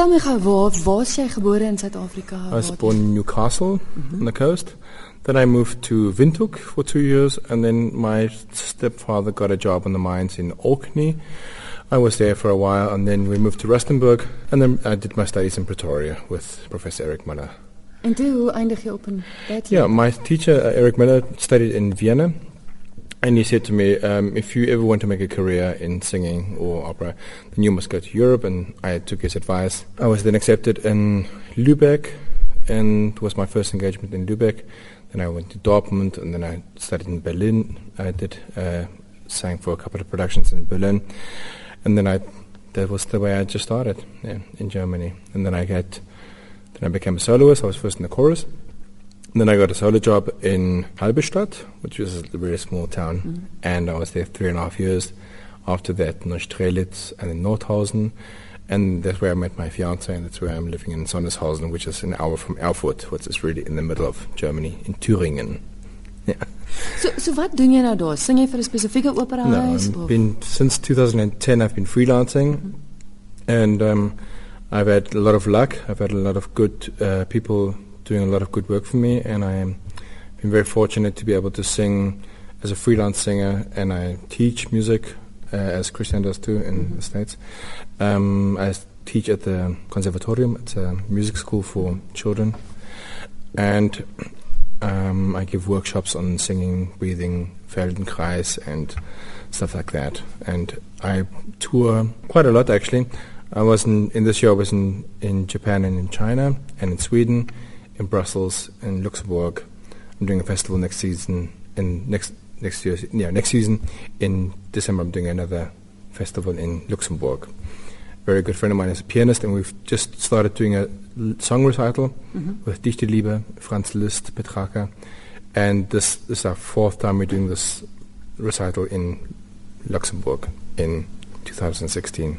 Vertel my gou waar waar's jy gebore in Suid-Afrika? I was born in Newcastle on the coast. Then I moved to Windhoek for two years, and then my stepfather got a job in the mines in Orkney. I was there for a while, and then we moved to Rustenburg, and then I did my studies in Pretoria with Professor Eric Muller. Toe hoe eindig jy op? Yeah, my teacher, uh, Eric Miller, studied in Vienna. And he said to me, um, if you ever want to make a career in singing or opera, then you must go to Europe. And I took his advice. I was then accepted in Lübeck, and it was my first engagement in Lübeck. Then I went to Dortmund, and then I studied in Berlin. I did uh, sang for a couple of productions in Berlin, and then I that was the way I just started yeah, in Germany. And then I got then I became a soloist. I was first in the chorus. And then I got a solo job in Halberstadt, which is a very small town, and I was there three and a half years. After that, Neustrelitz and in Nordhausen, and that's where I met my fiance, and that's where I'm living in Sondershausen, which is an hour from Erfurt, which is really in the middle of Germany, in Thüringen. Yeah. So so wat doen jy nou daar? Sing jy vir 'n spesifieke No, I've been since 2010. I've been freelancing, and um, I've had a lot of luck. I've had a lot of good uh, people doing a lot of good work for me, and I am been very fortunate to be able to sing as a freelance singer, and I teach music uh, as Christian does too in the states. Um, I teach at the Conservatorium. It's a music school for children, and um, I give workshops on singing, breathing, Feldenkrais, and stuff like that. And I tour quite a lot actually. I was in, in this year. I was in, in Japan and in China and in Sweden, in Brussels, and Luxembourg. I'm doing a festival next season. In next next year, yeah, next season in December, I'm doing another festival in Luxembourg. A Very good friend of mine is a pianist, and we've just started doing a song recital with Dichterliebe, Franz Liszt, Petrarca, and this, this is our fourth time we're doing this recital in Luxembourg in 2016.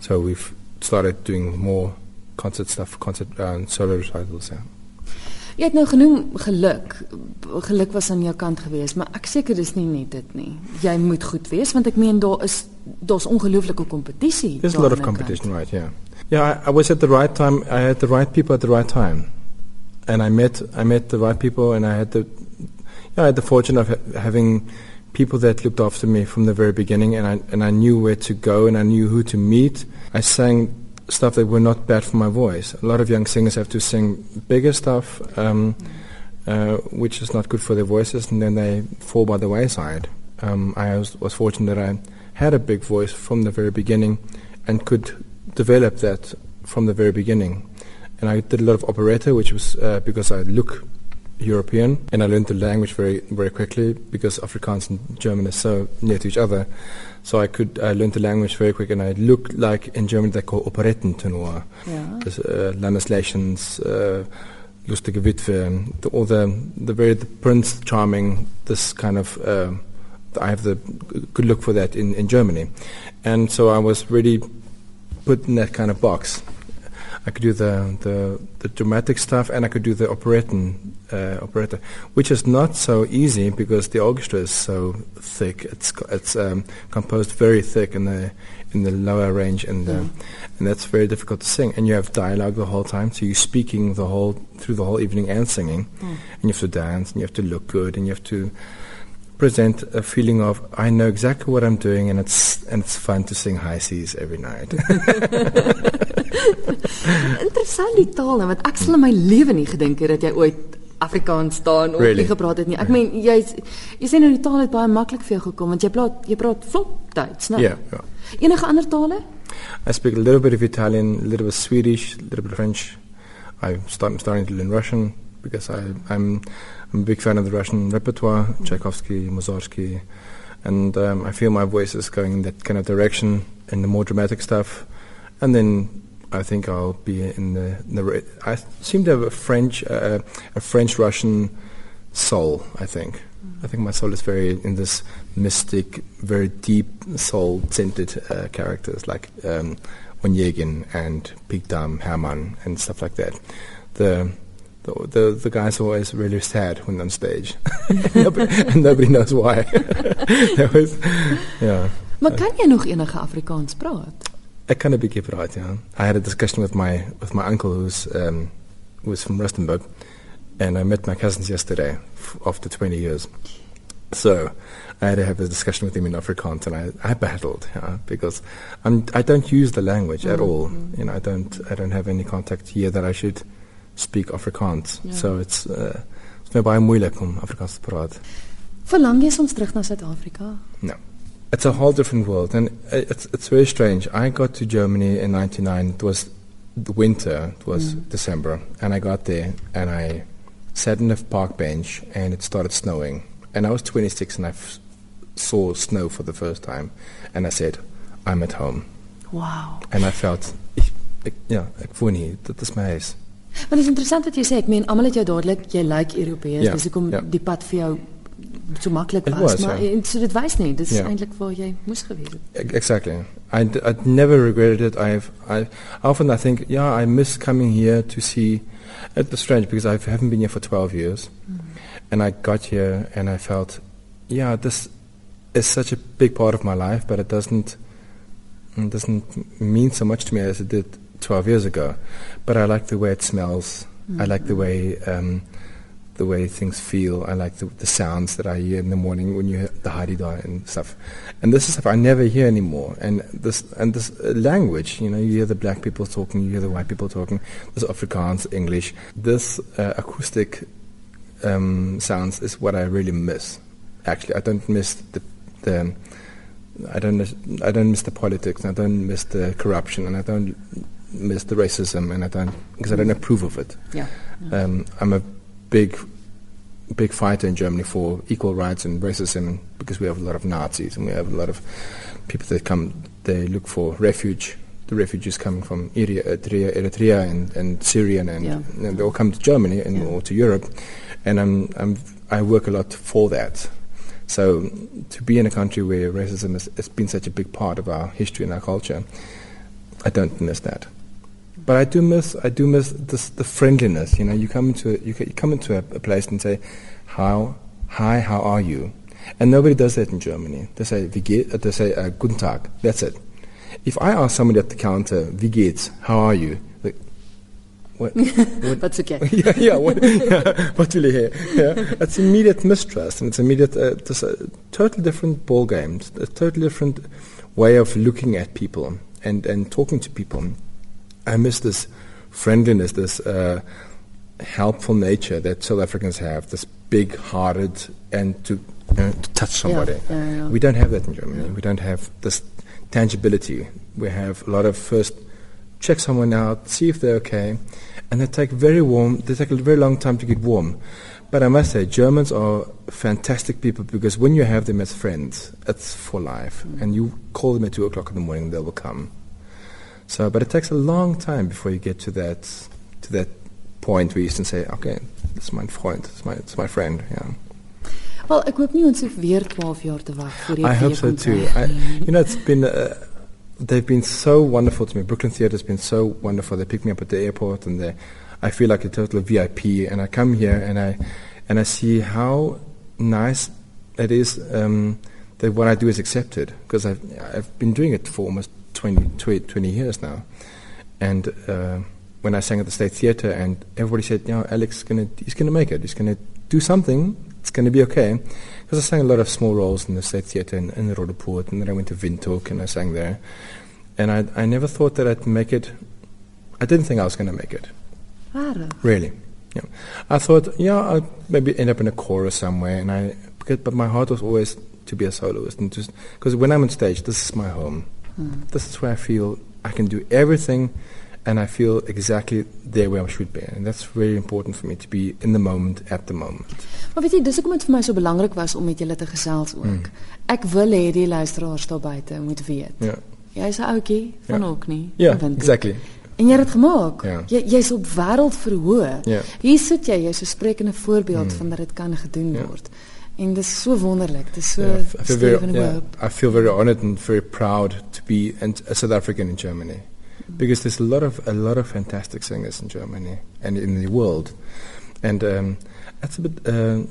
So we've started doing more concert stuff, concert uh, solo recitals. Yeah. Jy het nou genoem geluk. Geluk was aan jou kant geweest, maar ek seker dis nie net dit nie. Jy moet goed wees want ek meen daar is daar's ongelooflike kompetisie. There's a lot of die kant. competition, right? Yeah, yeah. I, I was at the right time. I had the right people at the right time, and I met I met the right people, and I had the yeah, I had the fortune of ha- having people that looked after me from the very beginning, and I and I knew where to go, and I knew who to meet. I sang stuff that were not bad for my voice. A lot of young singers have to sing bigger stuff, um, uh, which is not good for their voices, and then they fall by the wayside. Um, I was, was fortunate that I had a big voice from the very beginning, and could develop that from the very beginning. And I did a lot of operetta, which was uh, because I look European, and I learned the language very very quickly because Afrikaans and German are so near to each other. So I could I learned the language very quick, and I looked like in German they call operettentenor. Dus, uh, Land des Lächelns, uh, Lustige Witwe, the, all the, the very the Prince Charming, this kind of, uh, I have the good look for that in, in Germany. And so I was really put in that kind of box. I could do the, the, the dramatic stuff and I could do the operettan, uh, operetta, which is not so easy because the orchestra is so thick. It's it's um, composed very thick in the in the lower range and the, and that's very difficult to sing. And you have dialogue the whole time, so you're speaking the whole through the whole evening and singing, and you have to dance and you have to look good and you have to present a feeling of I know exactly what I'm doing and it's and it's fun to sing high seas every night. Interessant die taal, nou, want ek sal in my lewe nie gedink het dat jy ooit Afrikaans staan of Really? nie gepraat het nie. Ek meen jy jy sê nou die taal het baie maklik vir jou gekom want jy praat jy praat vlot Duits, né? yeah, yeah. Enige ander tale? I speak a little bit of Italian, a little bit of Swedish, a little bit of French. I start, I'm starting to learn Russian because I, I'm, I'm a big fan of the Russian repertoire, Tchaikovsky, Mussorgsky, and um, I feel my voice is going in that kind of direction in the more dramatic stuff. And then I think I'll be in the, in the I seem to have a French, uh, a French Russian soul. I think. I think my soul is very in this mystic, very deep soul-centered uh, characters like um, Onegin and Pique Dame, Herman, and stuff like that. The the, the, the guys are always really sad when on stage, nobody, and nobody knows why. That was- yeah. Maar kan jy nog enige Afrikaans praat? I kind of became right. Yeah, I had a discussion with my with my uncle who's um, was from Rustenburg, and I met my cousins yesterday after 20 years. So I had to have a discussion with him in Afrikaans, and I, I battled yeah, because I'm, I don't use the language at all. You know, I don't I don't have any contact here that I should speak Afrikaans. Ja. So it's uh, it's my baie moeilik om Afrikaans te praat. Verlang jy soms terug na Suid-Afrika? No. It's a whole different world, and it's it's very strange. I got to Germany in '99. It was the winter. It was December, and I got there, and I sat in a park bench, and it started snowing. And I was 26, and I f- saw snow for the first time, and I said, "I'm at home." Wow. And I felt, ek, ek, ja, ek woon hier. Dit is my huis. Want dit is interessant wat jy sê. Ek meen almal het jou dadelik jy lyk like Europeërs. Ja, Dis hoekom ja. die pad vir jou so maklik was, was, maar ja. so dit wys nie, dis Ja. eintlik waar jy moes gewees het. Exactly. I, I'd never regretted it. I've, I often I think, yeah, I miss coming here to see. It's strange because I haven't been here for 12 years, mm-hmm. and I got here and I felt, yeah, this is such a big part of my life, but it doesn't it doesn't mean so much to me as it did 12 years ago. But I like the way it smells. I like the way. Um, the way things feel. I like the, the sounds that I hear in the morning when you hear the hadeda and stuff. And this is stuff I never hear anymore. And this and this uh, language, you know, you hear the black people talking, you hear the white people talking. This Afrikaans, English. This uh, acoustic um, sounds is what I really miss. Actually, I don't miss the the. I don't. miss- I don't miss the politics. I don't miss the corruption, and I don't miss the racism, and I don't because I don't approve of it. Ja. Um, I'm a big, big fighter in Germany for equal rights and racism because we have a lot of Nazis and we have a lot of people that come, they look for refuge. The refugees coming from Eritrea, Eritrea, Eritrea and, and Syria and, Yeah. and they all come to Germany and, Yeah. or to Europe. And I'm, I'm, I work a lot for that. So to be in a country where racism has, has been such a big part of our history and our culture, I don't miss that. But I do miss I do miss this, the friendliness. You know, you come into a, you, you come into a, a place and say, "How, hi, how are you?" And nobody does that in Germany. They say uh, They say uh, "Guten Tag." That's it. If I ask somebody at the counter, "Wie geht's?" How are you? Like, what? what Wat soek jy? yeah, yeah, what, yeah, what will you hear? Yeah, it's immediate mistrust, and it's immediate, uh, it's a totally different ball game, It's a totally different way of looking at people and, and talking to people. I miss this friendliness, this uh, helpful nature that South Africans have, this big-hearted and to, you know, to touch somebody. yeah, yeah. We don't have that in Germany. We don't have this tangibility. We have a lot of first check someone out, see if they're okay, and they take very warm. They take a very long time to get warm. But I must say, Germans are fantastic people because when you have them as friends, it's for life, and you call them at two o'clock in the morning, they will come. So, but it takes a long time before you get to that to that point where you can say, okay, this is my friend, it's my it's my friend. Yeah. Wel, ek hoop nie ons hoef weer 12 jaar te wag jy I hope so too. I, you know, it's been uh, they've been so wonderful to me. Brooklyn Theatre has been so wonderful. They pick me up at the airport, and they, I feel like a total VIP. And I come here, and I and I see how nice it is um, that what I do is accepted because I've I've been doing it for almost 20, 20, 20 years now. And uh, when I sang at the State Theatre, and everybody said, you know, Alex is gonna he's gonna make it. He's gonna do something. It's gonna be okay." Because I sang a lot of small roles in the State Theatre in, in Roodepoort, and then I went to Windhoek and I sang there. And I I never thought that I'd make it. I didn't think I was gonna make it. Ware. Really. Yeah. I thought, yeah, I'd maybe end up in a chorus somewhere, and I, but my heart was always to be a soloist, and just because when I'm on stage, this is my home. This is where I feel I can do everything, and I feel exactly there where I should be, and that's very important for me to be in the moment at the moment. Maar weet jy, dis hoekom dit vir my so belangrik was om met julle te gesels ook. Mm. Ek wil hê die luisteraars daar buite moet weet. Yeah. Jy's 'n ouetjie van Ja. Yeah. van Windhoek. Exactly. En jy het dit gemaak. Ja. Jy jy's op wêreld verhoog. Ja. Hier sit jy, jy's so sprekende voorbeeld Mm. van dat dit kan gedoen Ja. word. En dis so wonderlik. Dis so Yeah, I feel very, yeah. I feel very honored and very proud to be a South African in Germany, because there's a lot of a lot of fantastic singers in Germany and in the world, and um, that's a bit uh,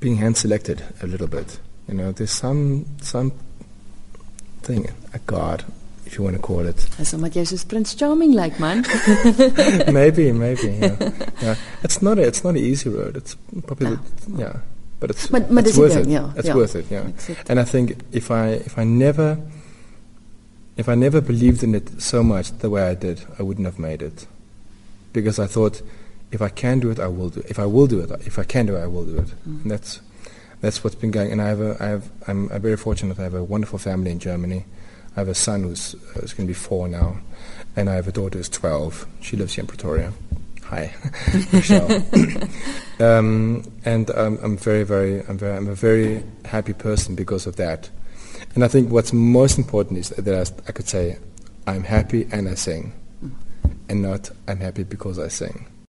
being hand selected a little bit. You know, there's some some thing, a God if you want to call it. Dis omdat jy soos Prins Charming lyk, like, man. maybe, maybe. Yeah. yeah. It's not. A, it's not an easy road. It's probably No. the, yeah, but it's Maar- maar it's die worth it. ja, it's ja. worth it. Yeah. And I think if I if I never if I never believed in it so much the way I did, I wouldn't have made it. Because I thought if I can do it, I will do it. If I will do it, if I can do it, I will do it. And that's that's what's been going. And I have a, I have I'm, I'm very fortunate. I have a wonderful family in Germany. I have a son who's who's going to be four now, and I have a daughter who's twelve. She lives here in Pretoria. Hi, Michelle. um, and um, I'm very, very, I'm very, I'm a very happy person because of that. And I think what's most important is that I, I could say, I'm happy and I sing, and not I'm happy because I sing.